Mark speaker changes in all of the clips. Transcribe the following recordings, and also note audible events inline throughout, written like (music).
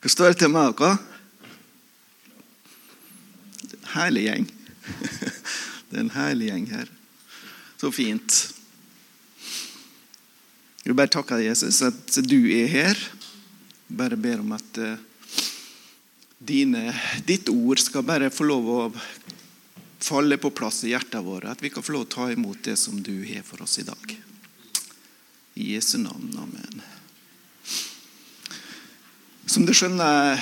Speaker 1: Hva står det til med dere? Herlig gjeng. (laughs) Det er en herlig gjeng her. Så fint. Jeg vil bare takke deg, Jesus, at du er her. Bare ber om at uh, dine, ditt ord skal bare få lov å falle på plass i hjertet vårt. At vi kan få lov å ta imot det som du har for oss i dag. I Jesu navn. Amen. Som du skjønner,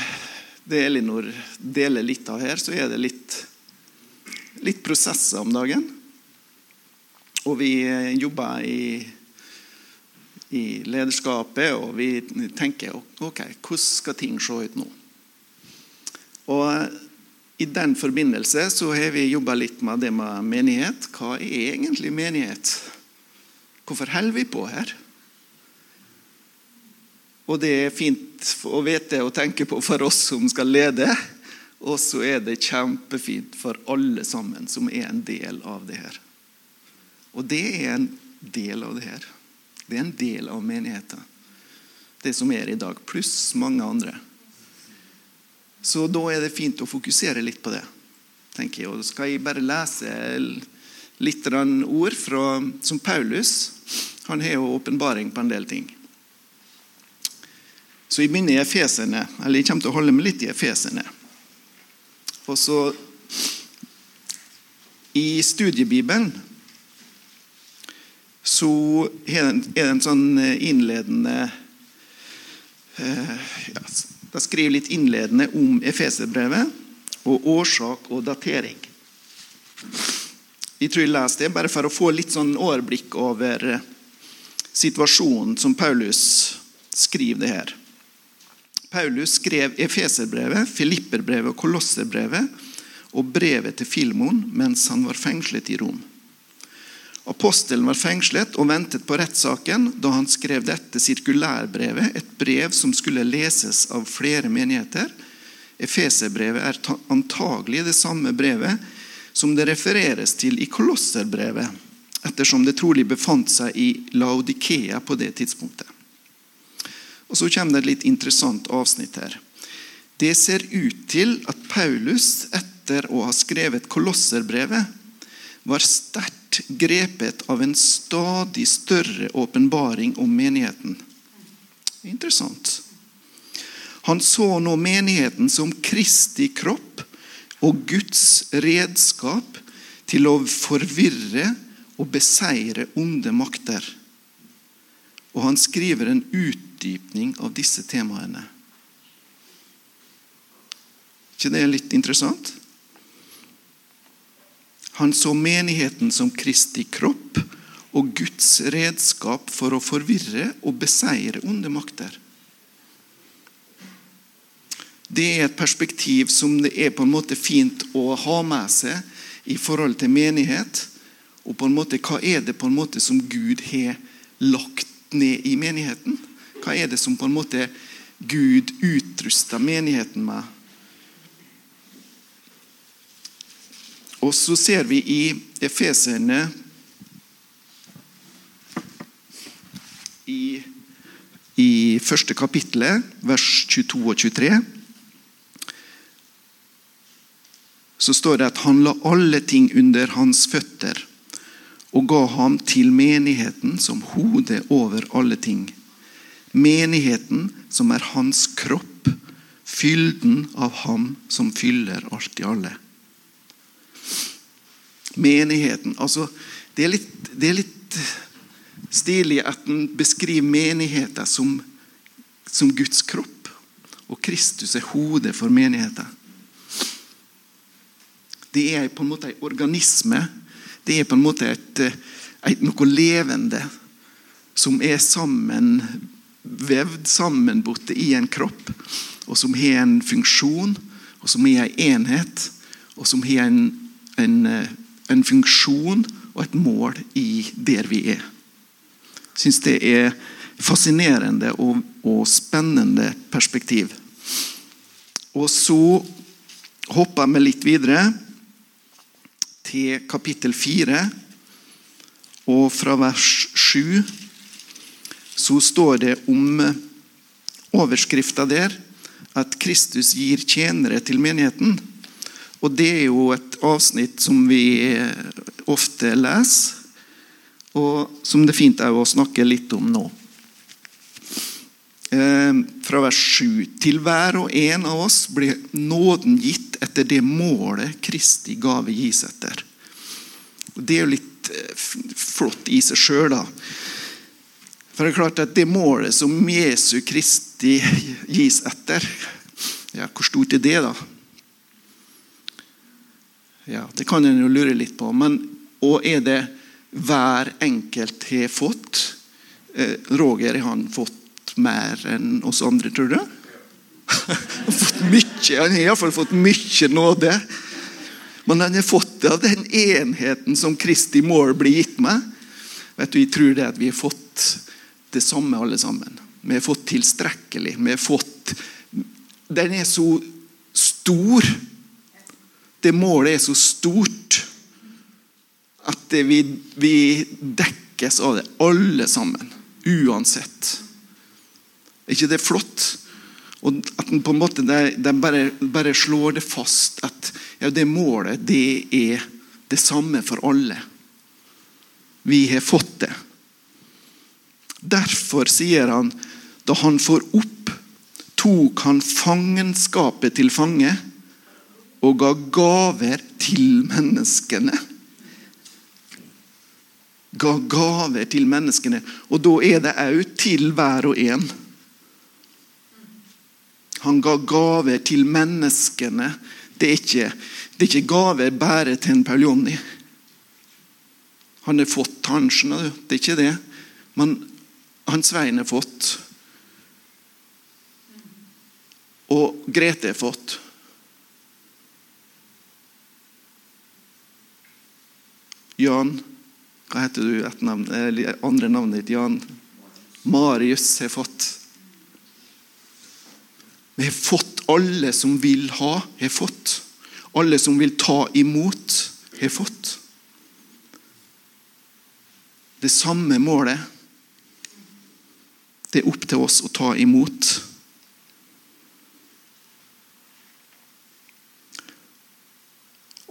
Speaker 1: det Elinor deler litt av her, så er det litt, litt prosesser om dagen. Og vi jobber i, i lederskapet, og vi tenker ok, hvordan skal ting se ut nå? Og I den forbindelse så har vi jobba litt med det med menighet. Hva er egentlig menighet? Hvorfor holder vi på her? Og det er fint å vite og tenke på for oss som skal lede. Og så er det kjempefint for alle sammen som er en del av det her. Og det er en del av det her. Det er en del av menigheten. Det som er i dag, pluss mange andre. Så da er det fint å fokusere litt på det. tenker jeg. Og skal jeg bare lese litt ord fra, som Paulus. Han har jo åpenbaring på en del ting. Så jeg begynner i Efesene, eller jeg kommer til å holde meg litt i Efesene. Og så I studiebibelen så er det en sånn innledende eh, ja, Da skriver litt innledende om Efeserbrevet og årsak og datering. Jeg tror jeg leser det bare for å få litt sånn overblikk over eh, situasjonen som Paulus skriver det her. Paulus skrev Efeserbrevet, Filipperbrevet og Kolosserbrevet og brevet til Filmon mens han var fengslet i Rom. Apostelen var fengslet og ventet på rettssaken da han skrev dette sirkulærbrevet, et brev som skulle leses av flere menigheter. Efeserbrevet er antagelig det samme brevet som det refereres til i Kolosserbrevet, ettersom det trolig befant seg i Laodikea på det tidspunktet. Og Så kommer det et litt interessant avsnitt her. Det ser ut til at Paulus, etter å ha skrevet Kolosserbrevet, var sterkt grepet av en stadig større åpenbaring om menigheten. Interessant. Han så nå menigheten som Kristi kropp og Guds redskap til å forvirre og beseire onde makter. Og han skriver en utdypning av disse temaene. ikke det er litt interessant? Han så menigheten som Kristi kropp og Guds redskap for å forvirre og beseire onde makter. Det er et perspektiv som det er på en måte fint å ha med seg i forhold til menighet. Og på en måte, hva er det på en måte som Gud har lagt ned i menigheten? Hva er det som på en måte Gud utruster menigheten med? Og så ser vi i Efeserne i, i første kapittelet, vers 22 og 23 så står det at han la alle ting under hans føtter og ga ham til menigheten som hode over alle ting. Menigheten som er hans kropp, fylden av ham som fyller alt i alle. Menigheten altså, Det er litt, det er litt stilig at en beskriver menigheten som, som Guds kropp. Og Kristus er hodet for menigheten. Det er på en måte en organisme det er på en måte et, eh, et, noe levende som er sammenvevd, sammenbundet i en kropp, og som har en funksjon, og som har en enhet, og som har en, en, eh, en funksjon og et mål i der vi er. Jeg syns det er fascinerende og, og spennende perspektiv. Og så hopper vi litt videre til kapittel 4, og fra vers 7 så står det om overskrifta der at Kristus gir tjenere til menigheten. Og det er jo et avsnitt som vi ofte leser, og som det er fint å snakke litt om nå. Eh, fra vers 7. Til hver og en av oss ble nåden gitt etter det målet Kristi gave gis etter. Det er jo litt eh, flott i seg sjøl, da. For det er klart at det målet som Jesu Kristi gis etter, ja, hvor stort er det, da? Ja, Det kan en jo lure litt på. Men, og er det hver enkelt har fått? Eh, Roger har han fått mer enn oss andre, tror du? han (laughs) har fått mye, han har iallfall fått mye nåde. Men han har fått det av den enheten som Kristi mål blir gitt med. Vet du, Jeg tror det at vi har fått det samme, alle sammen. Vi har fått tilstrekkelig. Vi har fått Den er så stor det målet er så stort at vi, vi dekkes av det, alle sammen. Uansett. Ikke det flott? Og at den på en måte de bare, bare, slår det fast at ja, det målet det er det samme for alle. Vi har fått det. Derfor sier han, da han får opp, tok han fangenskapet til fange og ga gaver til menneskene. Ga gaver til menneskene. Og da er det òg til hver og en. Han ga gaver til menneskene. Det er ikke, det er ikke gaver bare til en Paul Jonny. Han har fått, tansjen. Det er ikke det. Men han Svein har fått. Og Grete har fått. Jan Hva heter du? Et navn, andre navnet ditt? Jan Marius har fått. Vi har fått alle som vil ha, har fått. Alle som vil ta imot, har fått. Det samme målet. Det er opp til oss å ta imot.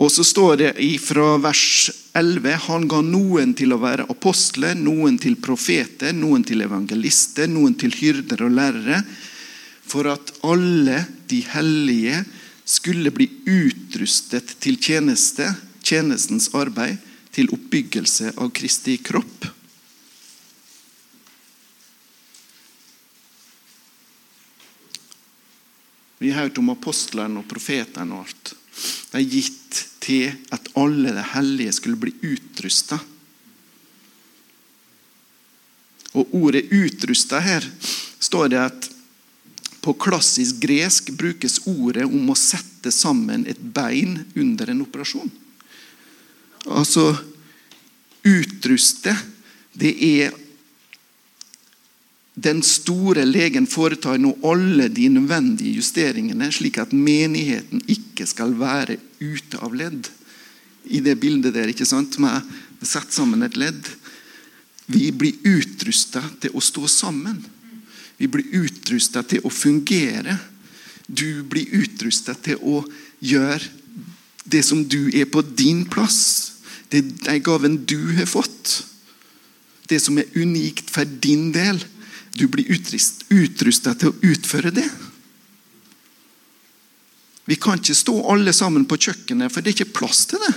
Speaker 1: Og så står det fra vers 11 han ga noen til å være apostler, noen til profeter, noen til evangelister, noen til hyrder og lærere, for at alle de hellige skulle bli utrustet til tjeneste, tjenestens arbeid, til oppbyggelse av Kristi kropp. Vi har hørt om apostlene og profetene og alt. De er gitt til at alle de hellige skulle bli utrusta. Og ordet 'utrusta' her står det at på klassisk gresk brukes ordet om å sette sammen et bein under en operasjon. Altså utruste, det er den store legen foretar nå alle de nødvendige justeringene, slik at menigheten ikke skal være ute av ledd. I det bildet der, ikke sant? med sett sammen et ledd. Vi blir utrusta til å stå sammen. Vi blir utrusta til å fungere. Du blir utrusta til å gjøre det som du er på din plass. Det er den gaven du har fått. Det som er unikt for din del du blir utrusta til å utføre det. Vi kan ikke stå alle sammen på kjøkkenet, for det er ikke plass til det.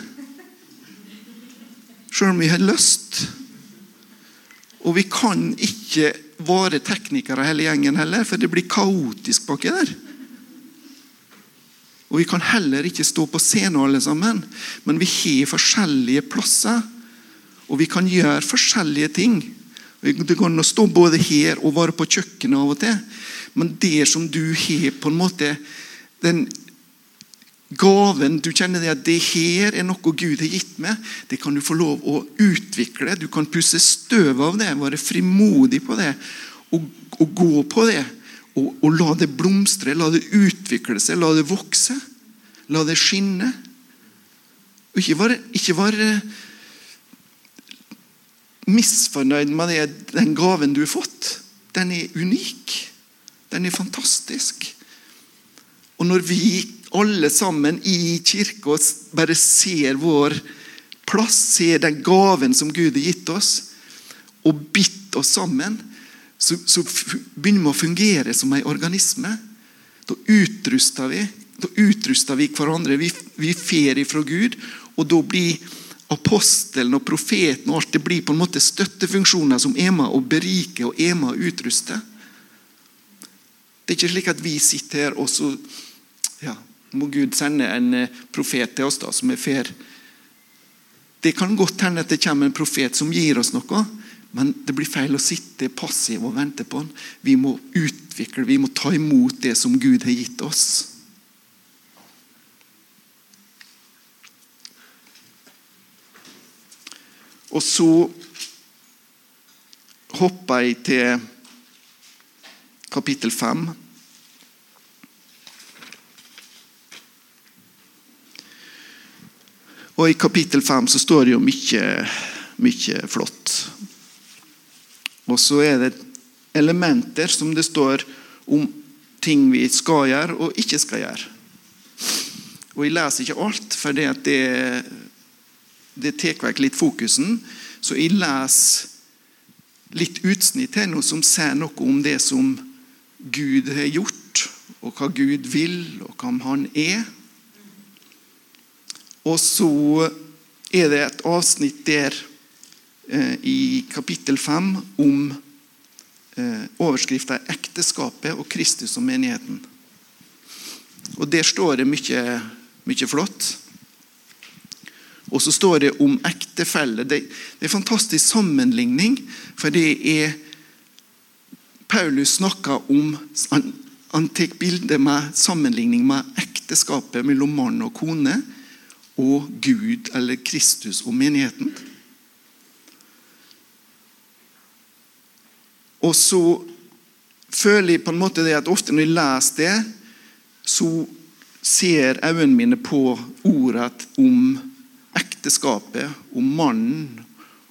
Speaker 1: Selv om vi har lyst. Og vi kan ikke være teknikere hele gjengen heller, for det blir kaotisk baki der. Og Vi kan heller ikke stå på scenen alle sammen, men vi har forskjellige plasser. Og vi kan gjøre forskjellige ting. Det går an å stå både her og være på kjøkkenet av og til. Men det som du har på en måte den gaven Du kjenner det at det her er noe Gud har gitt meg. Det kan du få lov å utvikle. Du kan pusse støv av det, være frimodig på det. Og, og gå på det. Og, og, la det blomstre, la det utvikle seg, la det vokse. La det skinne. Og ikke være, ikke være misfornøyd med det, den gaven du har fått. Den er unik. Den er fantastisk. Og når vi alle sammen i kirka bare ser vår plass, ser den gaven som Gud har gitt oss, og bitt oss sammen, så, så begynner vi å fungere som en organisme. Da utruster vi da utruster vi hverandre. Vi, vi fer ifra Gud, og da blir apostelen og profeten og alt det blir på en måte støttefunksjoner som er med å berike og er med å utruste. Det er ikke slik at vi sitter her og så ja, må Gud sende en eh, profet til oss da, som er fair. Det kan godt hende at det kommer en profet som gir oss noe, men det blir feil å sitte passiv og vente på han. Vi må utvikle, vi må ta imot det som Gud har gitt oss. Og så hopper jeg til kapittel 5. Og I kapittel 5 så står det jo mye, mye flott. Og så er det elementer som det står om ting vi skal gjøre og ikke skal gjøre. Og Jeg leser ikke alt, for det, det, tar vekk litt fokusen. Så jeg leser litt utsnitt her nå som sier noe om det som Gud har gjort, og hva Gud vil, og hvem Han er. Og så er det et avsnitt der eh, i kapittel 5 om eh, overskrifta 'Ekteskapet og Kristus og menigheten'. Og Der står det mye, mye flott. Og så står det om ektefelle. Det, det er en fantastisk sammenligning, for det er Paulus snakker om Han, han tar bilde med sammenligning med ekteskapet mellom mann og kone og Gud eller Kristus og menigheten. Og så føler jeg på en måte det at ofte når jeg leser det, så ser øynene mine på ordet om ekteskapet, om mannen,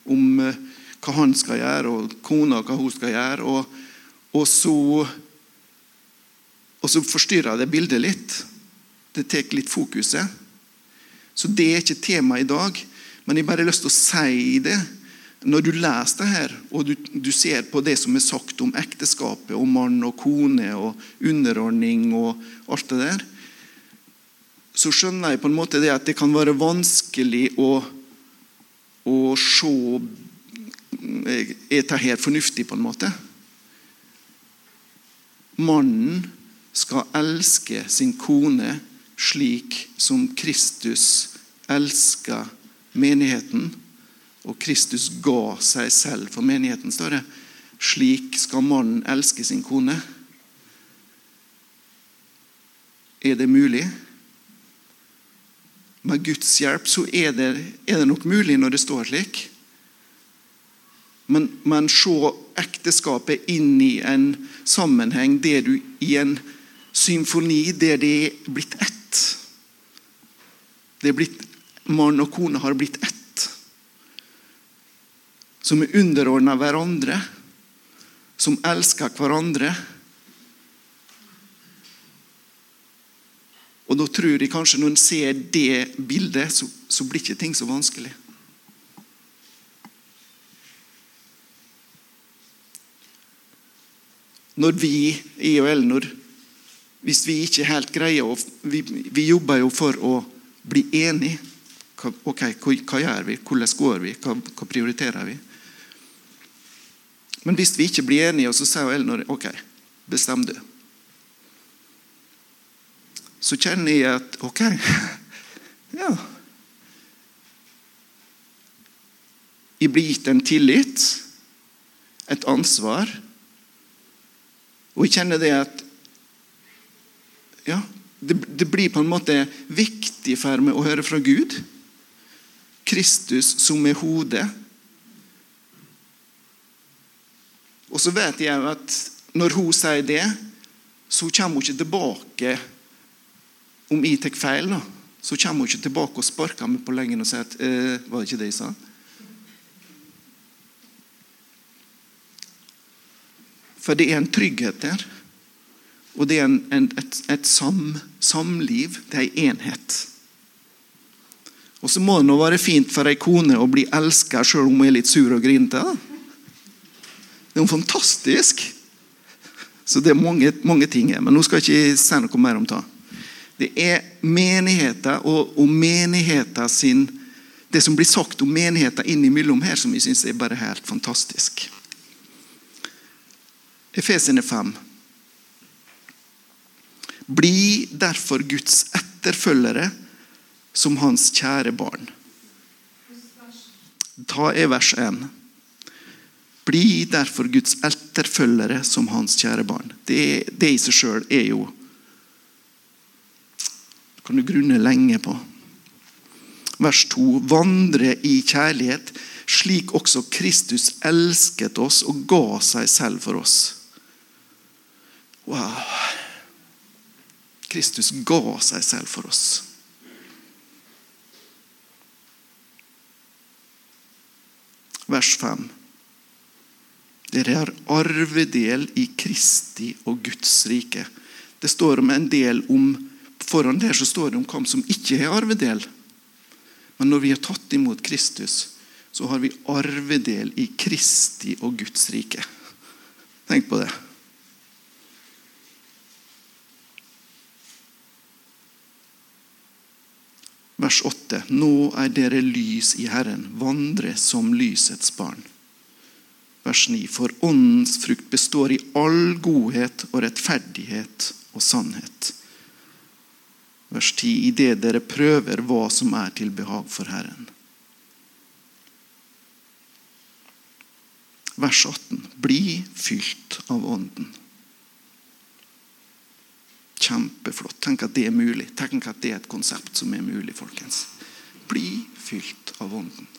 Speaker 1: om eh, hva han skal gjøre, og kona hva hun skal gjøre. Og, og, så, og så forstyrrer det bildet litt. Det tar litt fokuset. Så det er ikke tema i dag, men jeg bare har lyst til å si det. Når du leser det her, og du, du, ser på det som er sagt om ekteskapet, om mann og kone og underordning og alt det der, så skjønner jeg på en måte det at det kan være vanskelig å, å se Er dette her fornuftig, på en måte? Mannen skal elske sin kone slik som Kristus elska menigheten. Og Kristus ga seg selv for menigheten, står det. Slik skal mannen elske sin kone. Er det mulig? Med Guds hjelp så er det, er det nok mulig når det står slik. Men, men se ekteskapet inn i en sammenheng der du i en symfoni der det er blitt ett. Det er blitt, Mann og kone har blitt ett. Som er underordna hverandre. Som elsker hverandre. Og da tror jeg kanskje Når en ser det bildet, så, så blir ikke ting så vanskelig. Når vi, jeg og Elinor, hvis vi ikke helt greier å vi, vi, jobber jo for å bli enige. Ok, hva, hva gjør vi? Hvordan går vi? Hva, hva, prioriterer vi? Men hvis vi ikke blir enige, så sier Elinor ok, bestem du. Så kjenner jeg at ok, (laughs) ja Jeg blir gitt en tillit, et ansvar. Og jeg kjenner det at ja, det, det, blir på en måte viktig for meg å høre fra Gud. Kristus som er hodet. Og så vet jeg at når hun sier det, så kommer hun ikke tilbake om jeg tar feil. da. Så kommer hun ikke tilbake og sparker meg på lengen og sier at eh, var det ikke det jeg sa? For det er en trygghet der. Og det er en, en, et, et sam, samliv. Det er ei enhet. Og så må det nå være fint for ei kone å bli elska sjøl om hun er litt sur og grinete. Det er jo fantastisk. Så det er mange, mange ting her. Men nå skal jeg ikke si noe mer om det. Det er menigheter og, og menigheter sin Det som blir sagt om menigheter innimellom her, som jeg syns er bare helt fantastisk. Efesene 5. Bli derfor Guds etterfølgere som hans kjære barn. Ta er vers 1. Bli derfor Guds etterfølgere som hans kjære barn. Det, det i seg sjøl er jo kan du grunne lenge på. Vers 2.: Vandre i kjærlighet, slik også Kristus elsket oss og ga seg selv for oss. Wow. Kristus ga seg selv for oss. Vers 5. Dere har arvedel i Kristi og Guds rike. Det står om en del om Foran der så står det om hvem som ikke har arvedel. Men når vi har tatt imot Kristus, så har vi arvedel i Kristi og Guds rike. Tenk på det. Vers 8. Nå er dere lys i Herren, vandre som lysets barn. Vers 9. For åndens frukt består i all godhet og rettferdighet og sannhet. Vers 10. I det dere prøver hva som er til behag for Herren. Vers 18. Bli fylt av Ånden. Kjempeflott. Tenk at det er mulig. Tenk at det er et konsept som er mulig, folkens. Bli fylt av Ånden.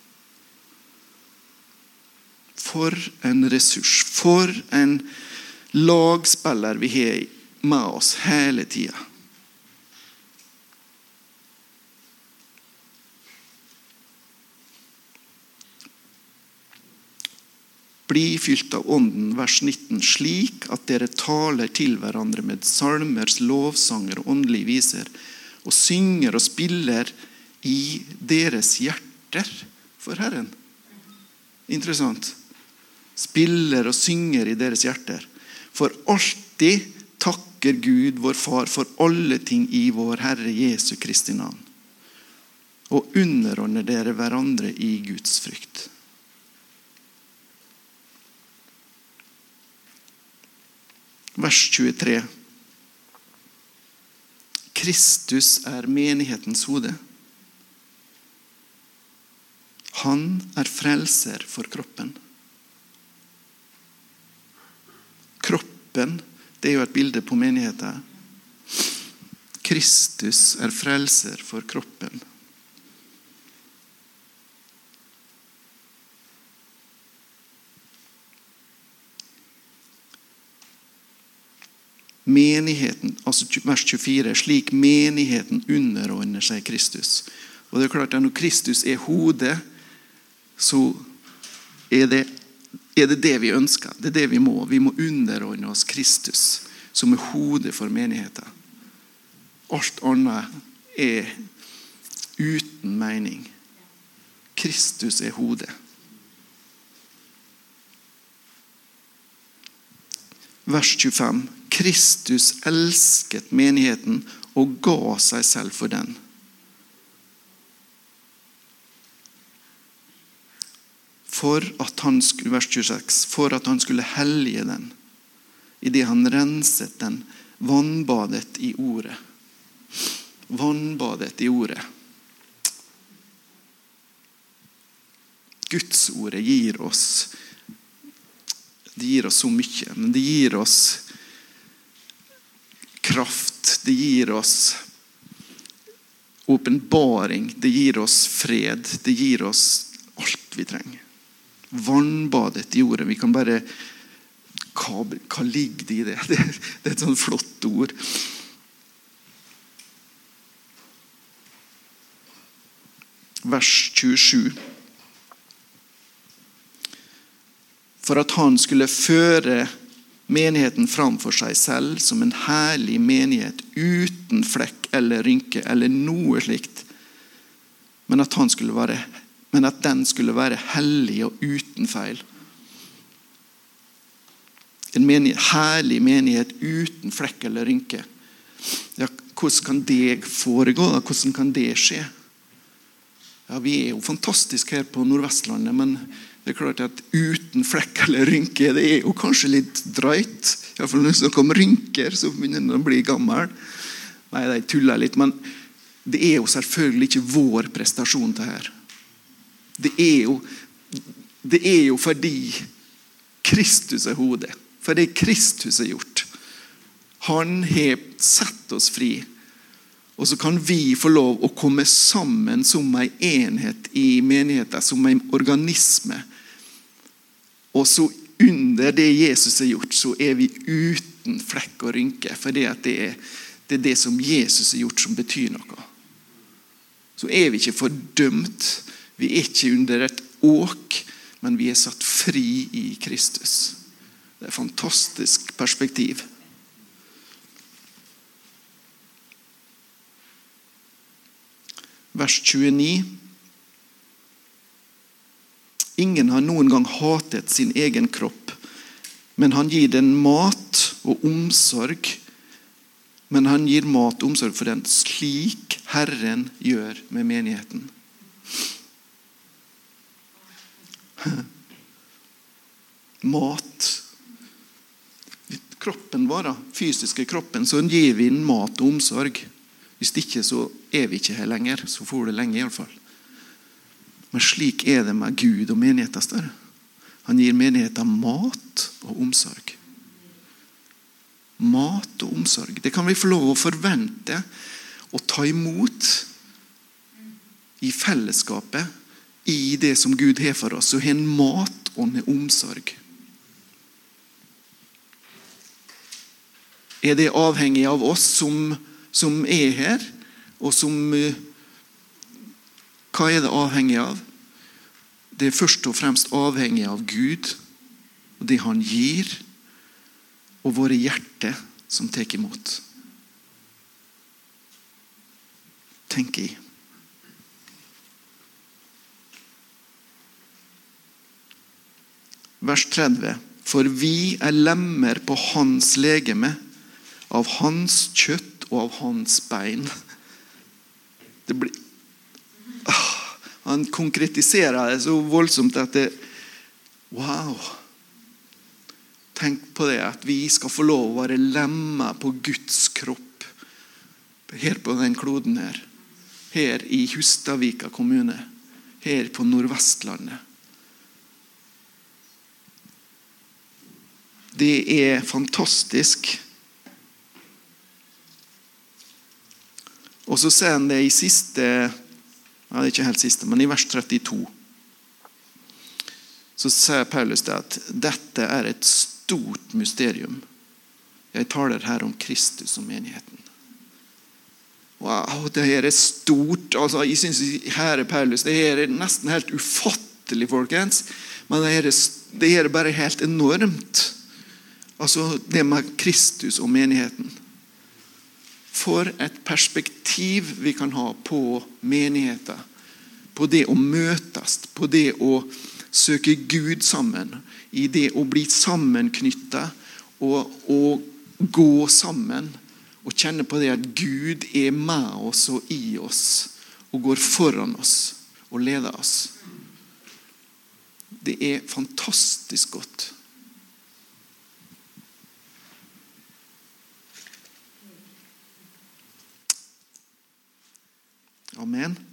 Speaker 1: For en ressurs. For en lagspiller vi har med oss hele tida. Bli fylt av Ånden, vers 19, slik at dere taler til hverandre med salmer, lovsanger og åndelige viser, og synger og spiller i deres hjerter for Herren. Interessant. Spiller og synger i deres hjerter. For alltid takker Gud, vår Far, for alle ting i vår Herre Jesu Kristi navn. Og underordner dere hverandre i Guds frykt. Vers 23. Kristus er menighetens hode. Han er frelser for kroppen. Kroppen det er jo et bilde på menigheten. Kristus er frelser for kroppen. Menigheten, altså vers 24, slik menigheten underordner seg Kristus. Og det er klart at Når Kristus er hodet, så er det, er det det vi ønsker. Det er det vi må. Vi må underordne oss Kristus, som er hodet for menigheten. Alt annet er uten mening. Kristus er hodet. Vers 25. Kristus elsket menigheten og ga seg selv for den. For at han vers 26, for at han skulle hellige den idet han renset den, vannbadet i ordet. Vannbadet i ordet. Gudsordet gir oss det gir oss så mye, men det gir oss kraft. Det gir oss åpenbaring. Det gir oss fred. Det gir oss alt vi trenger. Vannbadet i ordet. Vi kan bare Hva, hva ligger det i (laughs) det? det? Er et sånt flott ord. Vers 27. For at han skulle føre menigheten framfor seg selv som en herlig menighet uten flekk eller rynke eller noe slikt, men at, være, men at den skulle være hellig og uten feil. En menighet, herlig menighet uten flekk eller rynke. Ja, hvordan kan det foregå? Hvordan kan det skje? Ja, Vi er jo fantastiske her på Nordvestlandet, men det er klart at uten flekk eller rynke det er jo kanskje litt drøyt. Iallfall når det snakker om rynker, så begynner en å bli gammel. Nei, de tuller litt. Men det er jo selvfølgelig ikke vår prestasjon, det her. Det er jo, det er jo fordi Kristus er hodet. For det Kristus har gjort. Han har satt oss fri. Og så kan vi få lov å komme sammen som en enhet i menigheten, som en organisme. Og så under det Jesus har gjort, så er vi uten flekk og rynke. For det, det, er, det er det som Jesus har gjort, som betyr noe. Så er vi ikke fordømt. Vi er ikke under et åk, men vi er satt fri i Kristus. Det er et fantastisk perspektiv. Vers 29. Ingen har noen gang hatet sin egen kropp, men han gir den mat og omsorg. Men han gir mat og omsorg for den, slik Herren gjør med menigheten. (laughs) Mat. Kroppen vår, fysiske kroppen, så gir vi den mat og omsorg. Hvis ikke så er vi ikke her lenger. Så får det lenge, iallfall. Men slik er det med Gud og menigheten. Større. Han gir menigheten mat og omsorg. Mat og omsorg. Det kan vi få lov å forvente og ta imot i fellesskapet, i det som Gud har for oss. Så har en mat og en omsorg. Er det avhengig av oss som, som er her, og som eh, hva er det avhengig av? Det er først og fremst avhengig av Gud og det han gir, og våre hjerter som tar imot. Tenk i. Vers 30. For vi er lemmer på hans legeme, av hans kjøtt og av hans bein. Det blir han konkretiserer det så voldsomt at det Wow! Tenk på det at vi skal få lov å være lemmer på Guds kropp her på den kloden her. Her i Hustadvika kommune. Her på Nordvestlandet. Det er fantastisk. Og så sier han det i siste ja, det er ikke helt siste, men i vers 32 så sier Paulus det at dette er et stort mysterium. Jeg taler her om Kristus og menigheten. Wow, det her er stort. altså jeg synes her er Paulus, Det her er nesten helt ufattelig, folkens. Men det her er, det her er bare helt enormt. Altså det med Kristus og menigheten. For et perspektiv vi kan ha på menigheter. På det å møtes, på det å søke Gud sammen. I det å bli sammenknytta og, og gå sammen. Og kjenne på det at Gud er med oss og i oss og går foran oss og leder oss. Det er fantastisk godt. Amen.